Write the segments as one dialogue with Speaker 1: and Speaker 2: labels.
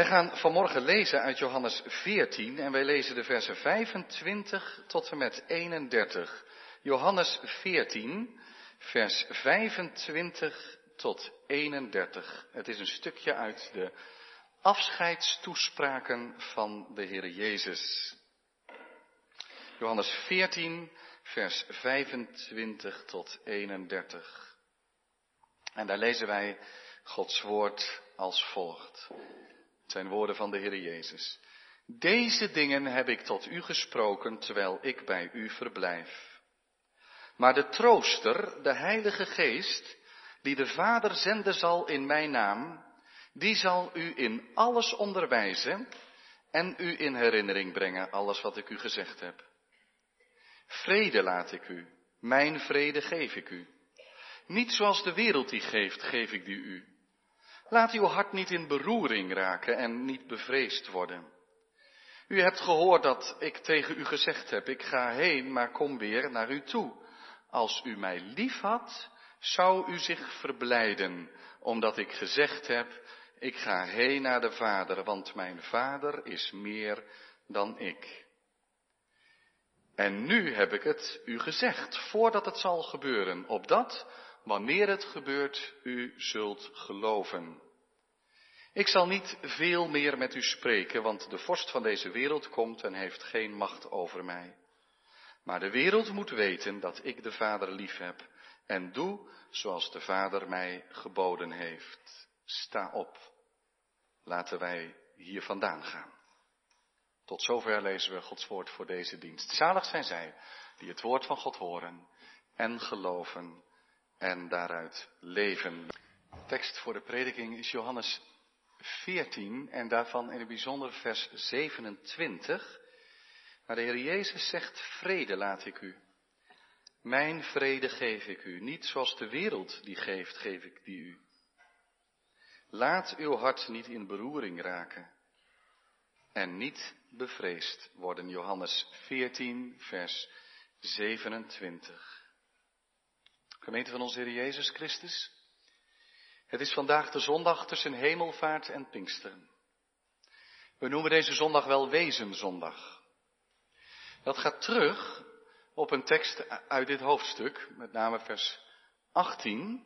Speaker 1: Wij gaan vanmorgen lezen uit Johannes 14 en wij lezen de versen 25 tot en met 31. Johannes 14, vers 25 tot 31. Het is een stukje uit de afscheidstoespraken van de Heer Jezus. Johannes 14, vers 25 tot 31. En daar lezen wij Gods woord als volgt. Zijn woorden van de Heer Jezus. Deze dingen heb ik tot u gesproken terwijl ik bij u verblijf. Maar de trooster, de Heilige Geest, die de Vader zenden zal in mijn naam, die zal u in alles onderwijzen en u in herinnering brengen alles wat ik u gezegd heb. Vrede laat ik u, mijn vrede geef ik u. Niet zoals de wereld die geeft, geef ik die u. Laat uw hart niet in beroering raken en niet bevreesd worden. U hebt gehoord dat ik tegen u gezegd heb, ik ga heen, maar kom weer naar u toe. Als u mij lief had, zou u zich verblijden, omdat ik gezegd heb, ik ga heen naar de Vader, want mijn Vader is meer dan ik. En nu heb ik het u gezegd, voordat het zal gebeuren, opdat, wanneer het gebeurt, u zult geloven. Ik zal niet veel meer met u spreken, want de vorst van deze wereld komt en heeft geen macht over mij. Maar de wereld moet weten dat ik de Vader lief heb en doe zoals de Vader mij geboden heeft. Sta op. Laten wij hier vandaan gaan. Tot zover lezen we Gods woord voor deze dienst. Zalig zijn zij die het woord van God horen en geloven en daaruit leven. tekst voor de prediking is Johannes 14 en daarvan in het bijzonder vers 27. Maar de Heer Jezus zegt, vrede laat ik u. Mijn vrede geef ik u, niet zoals de wereld die geeft, geef ik die u. Laat uw hart niet in beroering raken en niet bevreesd worden. Johannes 14, vers 27. Gemeente van onze Heer Jezus Christus. Het is vandaag de zondag tussen hemelvaart en Pinksteren. We noemen deze zondag wel Wezenzondag. Dat gaat terug op een tekst uit dit hoofdstuk, met name vers 18,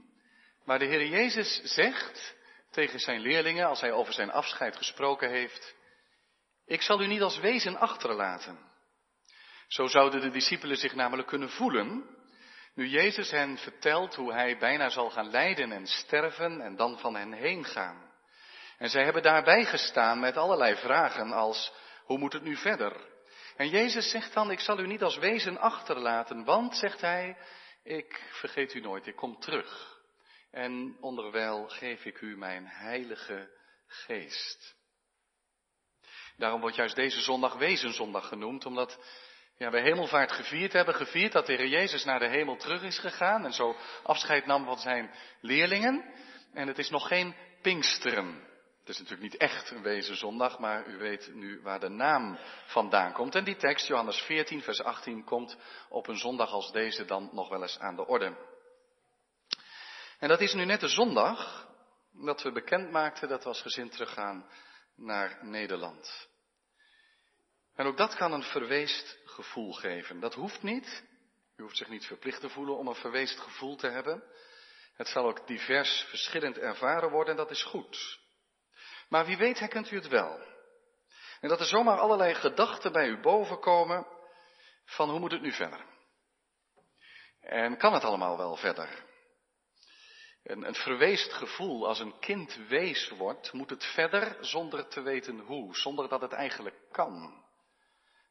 Speaker 1: waar de Heer Jezus zegt tegen zijn leerlingen, als hij over zijn afscheid gesproken heeft, ik zal u niet als wezen achterlaten. Zo zouden de discipelen zich namelijk kunnen voelen nu Jezus hen vertelt hoe hij bijna zal gaan lijden en sterven en dan van hen heen gaan. En zij hebben daarbij gestaan met allerlei vragen als, hoe moet het nu verder? En Jezus zegt dan, ik zal u niet als wezen achterlaten, want, zegt hij, ik vergeet u nooit, ik kom terug. En onderwijl geef ik u mijn heilige geest. Daarom wordt juist deze zondag Wezenzondag genoemd, omdat ja, we hemelvaart gevierd hebben, gevierd dat de Heer Jezus naar de hemel terug is gegaan en zo afscheid nam van zijn leerlingen. En het is nog geen Pinksteren. Het is natuurlijk niet echt een wezenzondag, maar u weet nu waar de naam vandaan komt. En die tekst, Johannes 14, vers 18, komt op een zondag als deze dan nog wel eens aan de orde. En dat is nu net de zondag dat we bekend maakten dat we als gezin teruggaan naar Nederland. En ook dat kan een verweest gevoel geven. Dat hoeft niet. U hoeft zich niet verplicht te voelen om een verweest gevoel te hebben. Het zal ook divers, verschillend ervaren worden en dat is goed. Maar wie weet herkent u het wel. En dat er zomaar allerlei gedachten bij u bovenkomen van hoe moet het nu verder? En kan het allemaal wel verder? Een, een verweest gevoel, als een kind wees wordt, moet het verder zonder te weten hoe, zonder dat het eigenlijk kan.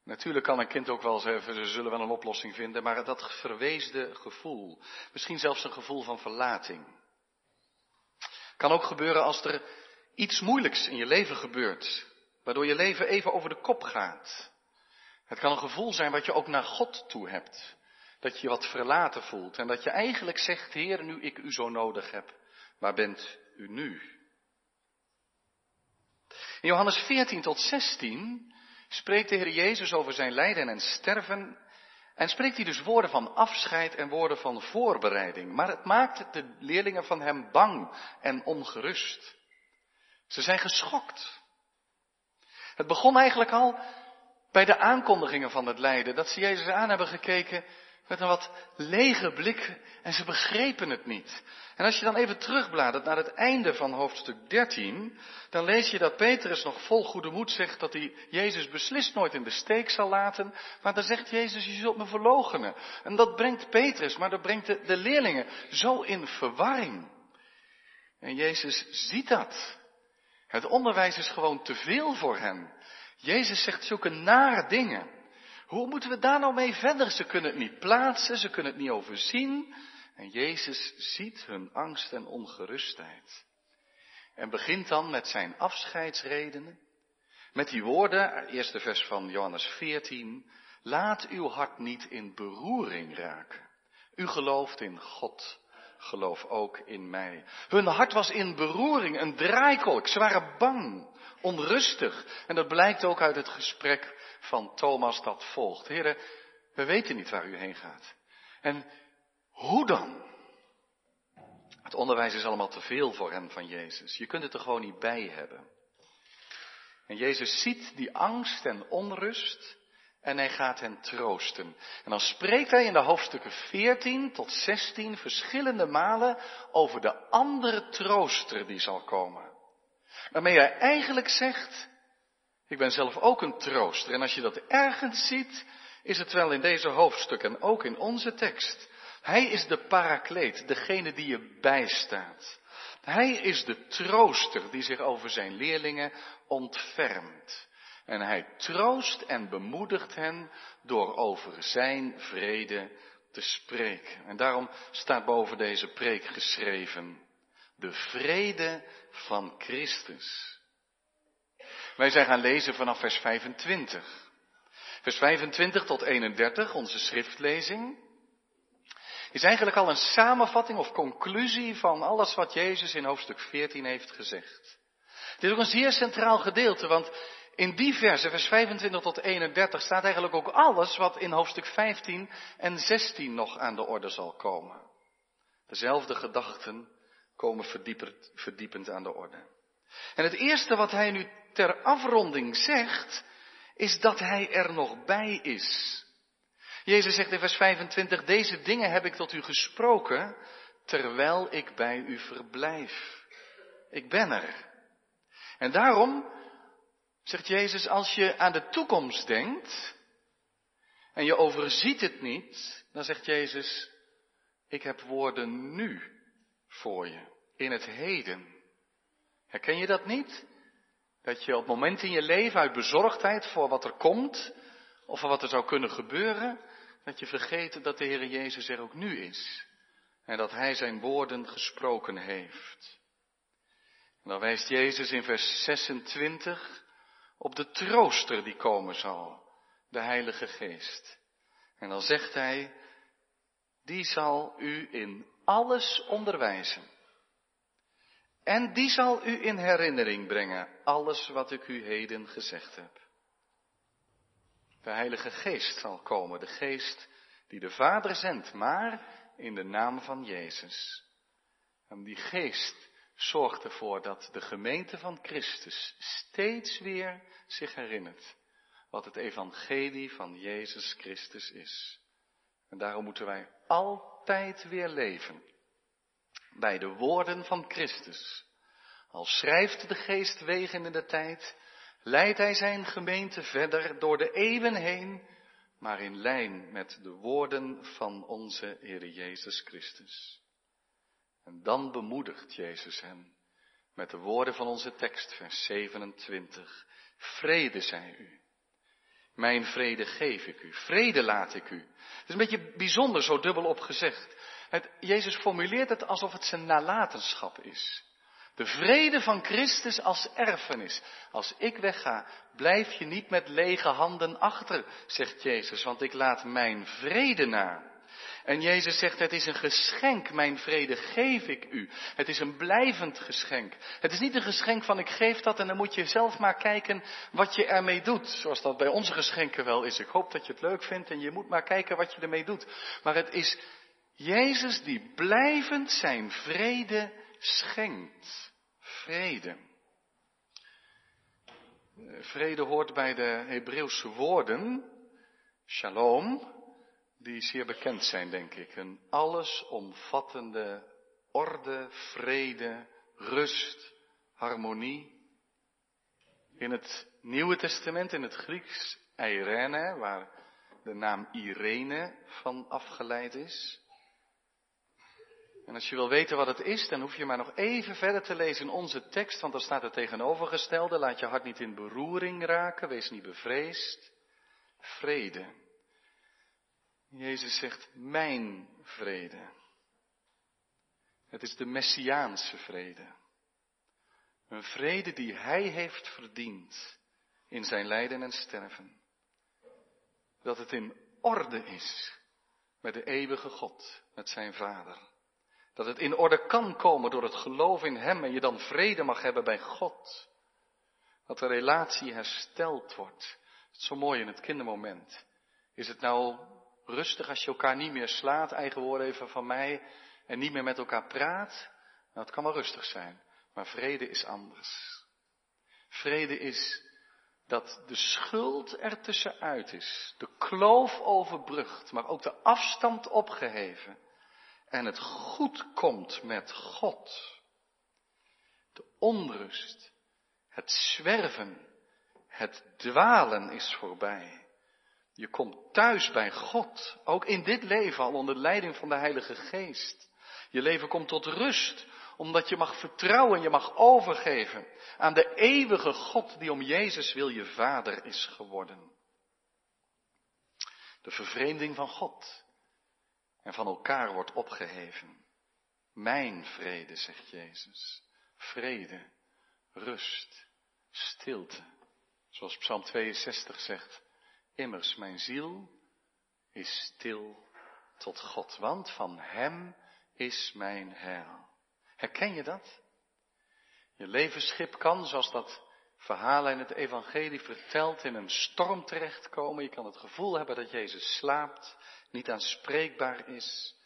Speaker 1: Natuurlijk kan een kind ook wel zeggen, ze zullen wel een oplossing vinden, maar dat verweesde gevoel, misschien zelfs een gevoel van verlating. Kan ook gebeuren als er iets moeilijks in je leven gebeurt, waardoor je leven even over de kop gaat. Het kan een gevoel zijn wat je ook naar God toe hebt. Dat je je wat verlaten voelt en dat je eigenlijk zegt, Heer, nu ik u zo nodig heb, waar bent u nu? In Johannes 14 tot 16 spreekt de Heer Jezus over zijn lijden en sterven. En spreekt hij dus woorden van afscheid en woorden van voorbereiding. Maar het maakt de leerlingen van hem bang en ongerust. Ze zijn geschokt. Het begon eigenlijk al bij de aankondigingen van het lijden, dat ze Jezus aan hebben gekeken met een wat lege blik en ze begrepen het niet. En als je dan even terugbladert naar het einde van hoofdstuk 13, dan lees je dat Petrus nog vol goede moed zegt dat hij Jezus beslist nooit in de steek zal laten, maar dan zegt Jezus, je zult me verloochenen. En dat brengt Petrus, maar dat brengt de, leerlingen zo in verwarring. En Jezus ziet dat. Het onderwijs is gewoon te veel voor hen. Jezus zegt zulke nare dingen. Hoe moeten we daar nou mee verder? Ze kunnen het niet plaatsen, ze kunnen het niet overzien. En Jezus ziet hun angst en ongerustheid. En begint dan met zijn afscheidsredenen. Met die woorden, eerste vers van Johannes 14. Laat uw hart niet in beroering raken. U gelooft in God, geloof ook in mij. Hun hart was in beroering, een draaikolk. Ze waren bang, onrustig. En dat blijkt ook uit het gesprek van Thomas dat volgt. Heren, we weten niet waar u heen gaat. En hoe dan? Het onderwijs is allemaal te veel voor hen van Jezus. Je kunt het er gewoon niet bij hebben. En Jezus ziet die angst en onrust en hij gaat hen troosten. En dan spreekt hij in de hoofdstukken 14 tot 16 verschillende malen over de andere trooster die zal komen. Waarmee hij eigenlijk zegt, ik ben zelf ook een trooster. En als je dat ergens ziet, is het wel in deze hoofdstukken en ook in onze tekst. Hij is de parakleet, degene die je bijstaat. Hij is de trooster die zich over zijn leerlingen ontfermt. En hij troost en bemoedigt hen door over zijn vrede te spreken. En daarom staat boven deze preek geschreven, de vrede van Christus. Wij zijn gaan lezen vanaf vers 25. Vers 25 tot 31, onze schriftlezing, is eigenlijk al een samenvatting of conclusie van alles wat Jezus in hoofdstuk 14 heeft gezegd. Dit is ook een zeer centraal gedeelte, want in die versen, vers 25 tot 31, staat eigenlijk ook alles wat in hoofdstuk 15 en 16 nog aan de orde zal komen. Dezelfde gedachten komen verdiepend, aan de orde. En het eerste wat hij nu ter afronding zegt, is dat hij er nog bij is. Jezus zegt in vers 25, deze dingen heb ik tot u gesproken, terwijl ik bij u verblijf. Ik ben er. En daarom, zegt Jezus, als je aan de toekomst denkt, en je overziet het niet, dan zegt Jezus, ik heb woorden nu voor je, in het heden. Herken je dat niet? Dat je op momenten in je leven uit bezorgdheid voor wat er komt, of voor wat er zou kunnen gebeuren, dat je vergeet dat de Heer Jezus er ook nu is. En dat Hij zijn woorden gesproken heeft. En dan wijst Jezus in vers 26 op de trooster die komen zal, de Heilige Geest. En dan zegt Hij, die zal u in alles onderwijzen. En die zal u in herinnering brengen, alles wat ik u heden gezegd heb. De Heilige Geest zal komen, de Geest die de Vader zendt, maar in de naam van Jezus. En die Geest zorgt ervoor dat de gemeente van Christus steeds weer zich herinnert wat het evangelie van Jezus Christus is. En daarom moeten wij altijd weer leven bij de woorden van Christus. Al schrijft de geest wegen in de tijd, leidt hij zijn gemeente verder door de eeuwen heen, maar in lijn met de woorden van onze Heer Jezus Christus. En dan bemoedigt Jezus hen met de woorden van onze tekst, vers 27. Vrede zij u. Mijn vrede geef ik u. Vrede laat ik u. Het is een beetje bijzonder, zo dubbel op gezegd. Het, Jezus formuleert het alsof het zijn nalatenschap is. De vrede van Christus als erfenis. Als ik wegga, blijf je niet met lege handen achter, zegt Jezus, want ik laat mijn vrede na. En Jezus zegt, het is een geschenk, mijn vrede geef ik u. Het is een blijvend geschenk. Het is niet een geschenk van ik geef dat en dan moet je zelf maar kijken wat je ermee doet. Zoals dat bij onze geschenken wel is. Ik hoop dat je het leuk vindt en je moet maar kijken wat je ermee doet. Maar het is Jezus die blijvend zijn vrede schenkt. Vrede. vrede hoort bij de Hebreeuwse woorden, shalom, die zeer bekend zijn, denk ik. Een allesomvattende orde, vrede, rust, harmonie. In het Nieuwe Testament, in het Grieks, Irene, waar de naam Irene van afgeleid is. En als je wil weten wat het is, dan hoef je maar nog even verder te lezen in onze tekst, want daar staat het tegenovergestelde. Laat je hart niet in beroering raken, wees niet bevreesd. Vrede. Jezus zegt, mijn vrede. Het is de messiaanse vrede. Een vrede die Hij heeft verdiend in zijn lijden en sterven. Dat het in orde is met de eeuwige God, met zijn Vader. Dat het in orde kan komen door het geloof in Hem en je dan vrede mag hebben bij God. Dat de relatie hersteld wordt. Is zo mooi in het kindermoment. Is het nou rustig als je elkaar niet meer slaat, eigen woorden even van mij, en niet meer met elkaar praat? Nou, het kan wel rustig zijn, maar vrede is anders. Vrede is dat de schuld er tussenuit is, de kloof overbrugd, maar ook de afstand opgeheven en het goed komt met God. De onrust, het zwerven, het dwalen is voorbij. Je komt thuis bij God, ook in dit leven al onder leiding van de Heilige Geest. Je leven komt tot rust, omdat je mag vertrouwen, je mag overgeven aan de eeuwige God die om Jezus wil je vader is geworden. De vervreemding van God en van elkaar wordt opgeheven. Mijn vrede, zegt Jezus. Vrede, rust, stilte. Zoals Psalm 62 zegt, immers mijn ziel is stil tot God, want van Hem is mijn heil. Herken je dat? Je levensschip kan, zoals dat verhaal in het evangelie vertelt, in een storm terechtkomen. Je kan het gevoel hebben dat Jezus slaapt, niet aanspreekbaar is.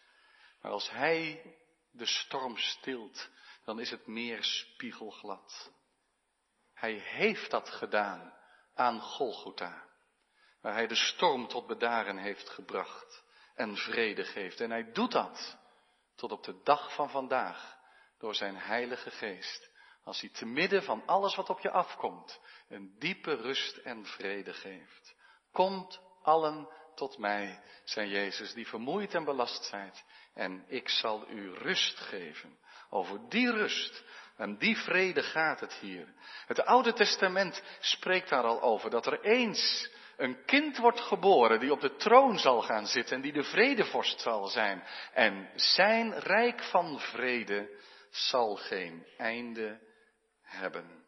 Speaker 1: Maar als Hij de storm stilt, dan is het meer spiegelglad. Hij heeft dat gedaan aan Golgotha, waar Hij de storm tot bedaren heeft gebracht en vrede geeft. En Hij doet dat tot op de dag van vandaag door zijn Heilige Geest. Als hij te midden van alles wat op je afkomt, een diepe rust en vrede geeft. Komt allen tot mij, zei Jezus, die vermoeid en belast zijt, en ik zal u rust geven. Over die rust en die vrede gaat het hier. Het Oude Testament spreekt daar al over, dat er eens een kind wordt geboren die op de troon zal gaan zitten en die de vredevorst zal zijn. En zijn rijk van vrede zal geen einde hebben.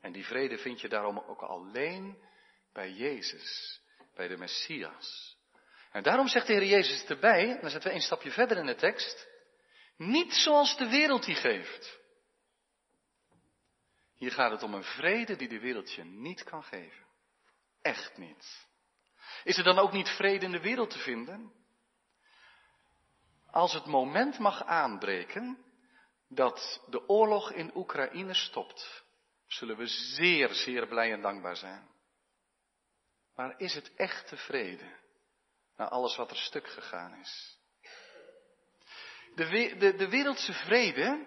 Speaker 1: En die vrede vind je daarom ook alleen bij Jezus, bij de Messias. En daarom zegt de Heer Jezus erbij, en dan zetten we een stapje verder in de tekst, niet zoals de wereld die geeft. Hier gaat het om een vrede die de wereld je niet kan geven. Echt niet. Is er dan ook niet vrede in de wereld te vinden? Als het moment mag aanbreken dat de oorlog in Oekraïne stopt, zullen we zeer, zeer blij en dankbaar zijn. Maar is het echt tevreden na alles wat er stuk gegaan is? De, de, de wereldse vrede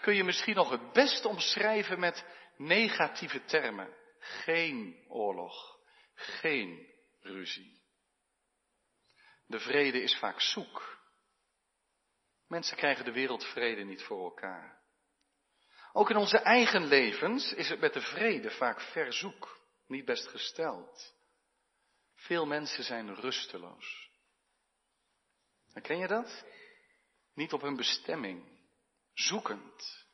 Speaker 1: kun je misschien nog het best omschrijven met negatieve termen. Geen oorlog, geen ruzie. De vrede is vaak zoek. Mensen krijgen de wereldvrede niet voor elkaar. Ook in onze eigen levens is het met de vrede vaak verzoek, niet best gesteld. Veel mensen zijn rusteloos. Herken je dat? Niet op hun bestemming, zoekend.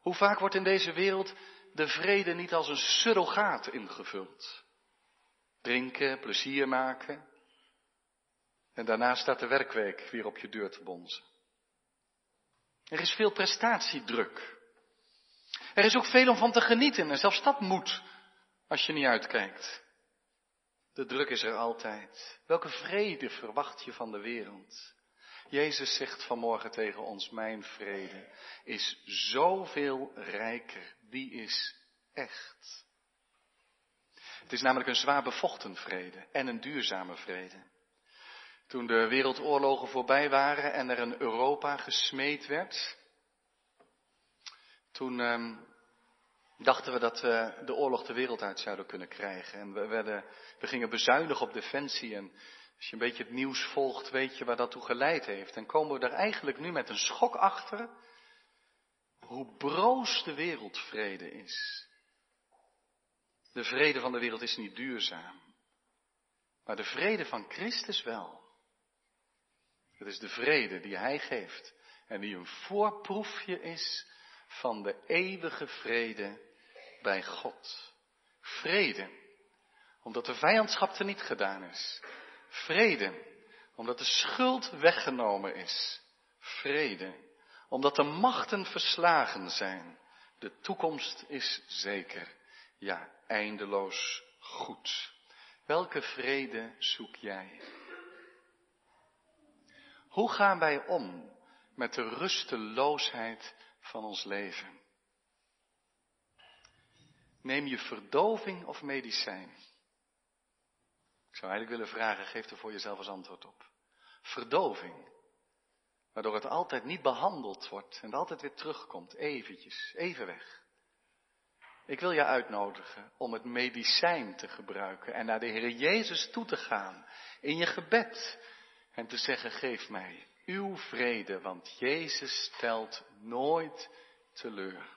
Speaker 1: Hoe vaak wordt in deze wereld de vrede niet als een surrogaat ingevuld? Drinken, plezier maken. En daarna staat de werkweek weer op je deur te bonzen. Er is veel prestatiedruk. Er is ook veel om van te genieten en zelfs dat moet als je niet uitkijkt. De druk is er altijd. Welke vrede verwacht je van de wereld? Jezus zegt vanmorgen tegen ons, mijn vrede is zoveel rijker, die is echt. Het is namelijk een zwaar bevochten vrede en een duurzame vrede. Toen de wereldoorlogen voorbij waren en er een Europa gesmeed werd, toen ehm, dachten we dat we de oorlog de wereld uit zouden kunnen krijgen. En we, werden, we gingen bezuinigen op defensie. En als je een beetje het nieuws volgt, weet je waar dat toe geleid heeft. En komen we er eigenlijk nu met een schok achter hoe broos de wereldvrede is. De vrede van de wereld is niet duurzaam. Maar de vrede van Christus wel. Het is de vrede die Hij geeft. En die een voorproefje is van de eeuwige vrede bij God. Vrede, omdat de vijandschap er niet gedaan is. Vrede, omdat de schuld weggenomen is. Vrede, omdat de machten verslagen zijn. De toekomst is zeker, ja, eindeloos goed. Welke vrede zoek jij? Hoe gaan wij om met de rusteloosheid van ons leven? Neem je verdoving of medicijn? Ik zou eigenlijk willen vragen, geef er voor jezelf eens antwoord op. Verdoving, waardoor het altijd niet behandeld wordt en altijd weer terugkomt, eventjes, even weg. Ik wil je uitnodigen om het medicijn te gebruiken en naar de Heer Jezus toe te gaan in je gebed en te zeggen, geef mij uw vrede, want Jezus stelt nooit teleur.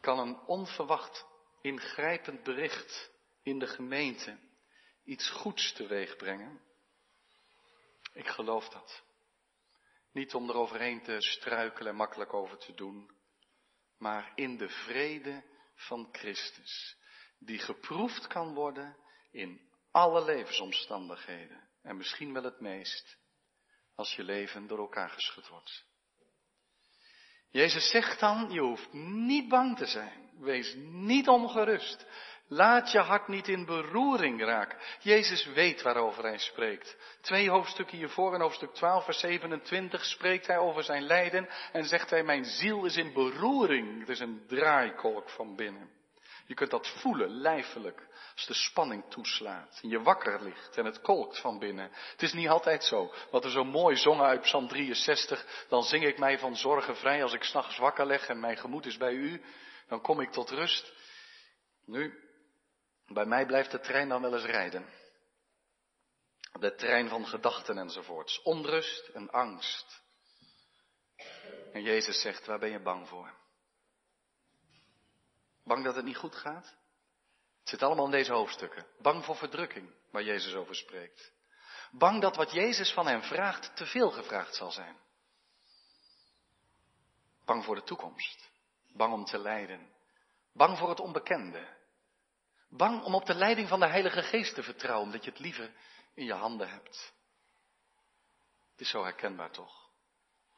Speaker 1: Kan een onverwacht ingrijpend bericht in de gemeente iets goeds teweeg brengen? Ik geloof dat. Niet om eroverheen te struikelen en makkelijk over te doen, maar in de vrede van Christus, die geproefd kan worden in alle levensomstandigheden. En misschien wel het meest als je leven door elkaar geschud wordt. Jezus zegt dan, je hoeft niet bang te zijn. Wees niet ongerust. Laat je hart niet in beroering raken. Jezus weet waarover hij spreekt. Twee hoofdstukken hiervoor, in hoofdstuk 12, vers 27, spreekt hij over zijn lijden en zegt hij, mijn ziel is in beroering. Het is een draaikolk van binnen. Je kunt dat voelen, lijfelijk, als de spanning toeslaat en je wakker ligt en het kolkt van binnen. Het is niet altijd zo. Wat we zo mooi zongen uit Psalm 63, dan zing ik mij van zorgen vrij als ik s'nachts wakker leg en mijn gemoed is bij u, dan kom ik tot rust. Nu, bij mij blijft de trein dan wel eens rijden. De trein van gedachten enzovoorts. Onrust en angst. En Jezus zegt, waar ben je bang voor? Bang dat het niet goed gaat? Het zit allemaal in deze hoofdstukken. Bang voor verdrukking, waar Jezus over spreekt. Bang dat wat Jezus van hem vraagt te veel gevraagd zal zijn. Bang voor de toekomst. Bang om te lijden. Bang voor het onbekende. Bang om op de leiding van de Heilige Geest te vertrouwen, omdat je het liever in je handen hebt. Het is zo herkenbaar toch?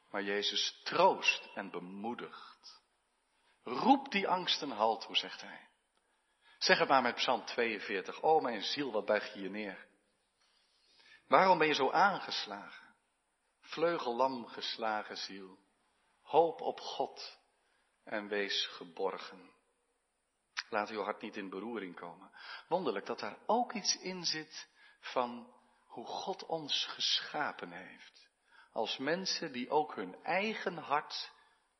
Speaker 1: Maar Jezus troost en bemoedigt. Roep die angsten halt toe, zegt hij. Zeg het maar met Psalm 42. O mijn ziel, wat buig je je neer? Waarom ben je zo aangeslagen? Vleugellam geslagen ziel. Hoop op God en wees geborgen. Laat uw hart niet in beroering komen. Wonderlijk dat daar ook iets in zit van hoe God ons geschapen heeft. Als mensen die ook hun eigen hart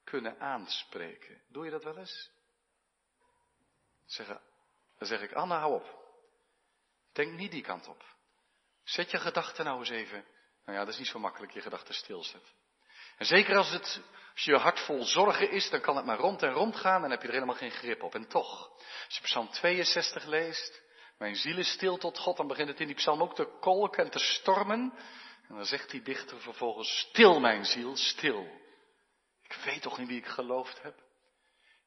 Speaker 1: kunnen aanspreken. Doe je dat wel eens? Zeggen, dan zeg ik, Anna, hou op. Denk niet die kant op. Zet je gedachten nou eens even. Nou ja, dat is niet zo makkelijk, je gedachten stilzetten. En zeker als, het, als je hart vol zorgen is, dan kan het maar rond en rond gaan en heb je er helemaal geen grip op. En toch, als je Psalm 62 leest, mijn ziel is stil tot God, dan begint het in die psalm ook te kolken en te stormen. En dan zegt die dichter vervolgens, stil mijn ziel, stil. Ik weet toch in wie ik geloofd heb?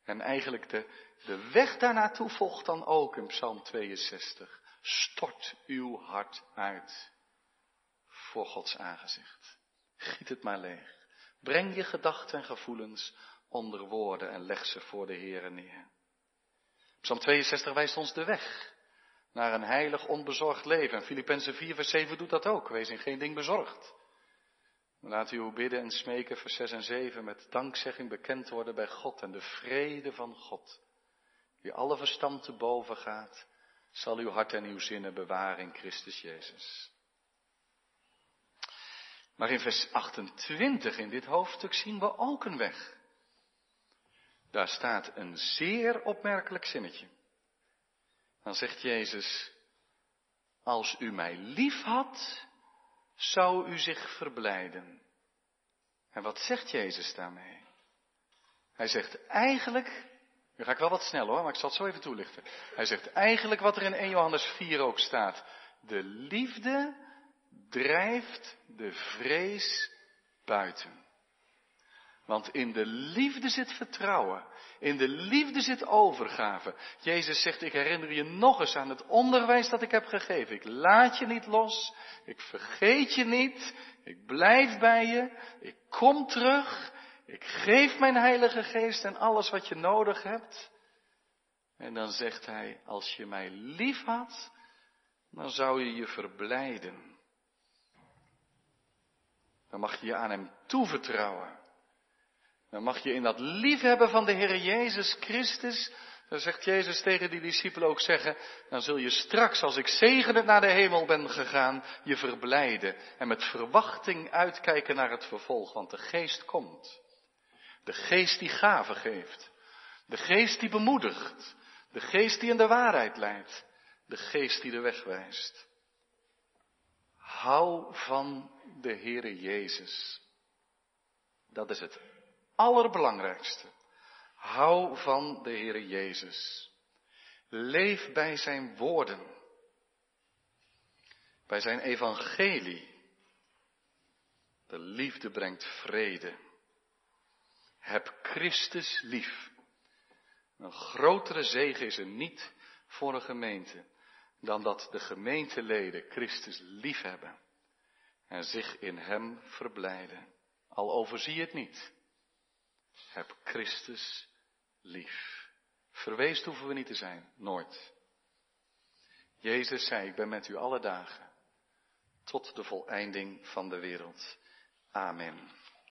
Speaker 1: En eigenlijk de, de weg daarnaartoe volgt dan ook in Psalm 62. Stort uw hart uit voor Gods aangezicht. Giet het maar leeg. Breng je gedachten en gevoelens onder woorden en leg ze voor de Heere neer. Psalm 62 wijst ons de weg naar een heilig, onbezorgd leven. En Filippenzen 4, vers 7 doet dat ook. Wees in geen ding bezorgd. Laat uw bidden en smeken, vers 6 en 7, met dankzegging bekend worden bij God en de vrede van God, wie alle verstand te boven gaat, zal uw hart en uw zinnen bewaren in Christus Jezus. Maar in vers 28 in dit hoofdstuk zien we ook een weg. Daar staat een zeer opmerkelijk zinnetje. Dan zegt Jezus, als u mij lief had, zou u zich verblijden. En wat zegt Jezus daarmee? Hij zegt eigenlijk, nu ga ik wel wat snel hoor, maar ik zal het zo even toelichten. Hij zegt eigenlijk wat er in 1 Johannes 4 ook staat. De liefde drijft de vrees buiten. Want in de liefde zit vertrouwen. In de liefde zit overgave. Jezus zegt, ik herinner je nog eens aan het onderwijs dat ik heb gegeven. Ik laat je niet los. Ik vergeet je niet. Ik blijf bij je. Ik kom terug. Ik geef mijn Heilige Geest en alles wat je nodig hebt. En dan zegt hij, als je mij lief had, dan zou je je verblijden. Dan mag je je aan Hem toevertrouwen. Dan mag je in dat liefhebben van de Heer Jezus Christus, dan zegt Jezus tegen die discipelen ook zeggen, dan zul je straks, als ik zegenend naar de hemel ben gegaan, je verblijden en met verwachting uitkijken naar het vervolg, want de geest komt. De geest die gave geeft. De geest die bemoedigt. De geest die in de waarheid leidt. De geest die de weg wijst. Hou van de Heere Jezus. Dat is het allerbelangrijkste. Hou van de Heere Jezus. Leef bij zijn woorden. Bij zijn evangelie. De liefde brengt vrede. Heb Christus lief. Een grotere zegen is er niet voor een gemeente dan dat de gemeenteleden Christus lief hebben en zich in Hem verblijden. Al overzie het niet. Heb Christus lief. Verweest hoeven we niet te zijn, nooit. Jezus zei, ik ben met u alle dagen, tot de voleinding van de wereld. Amen.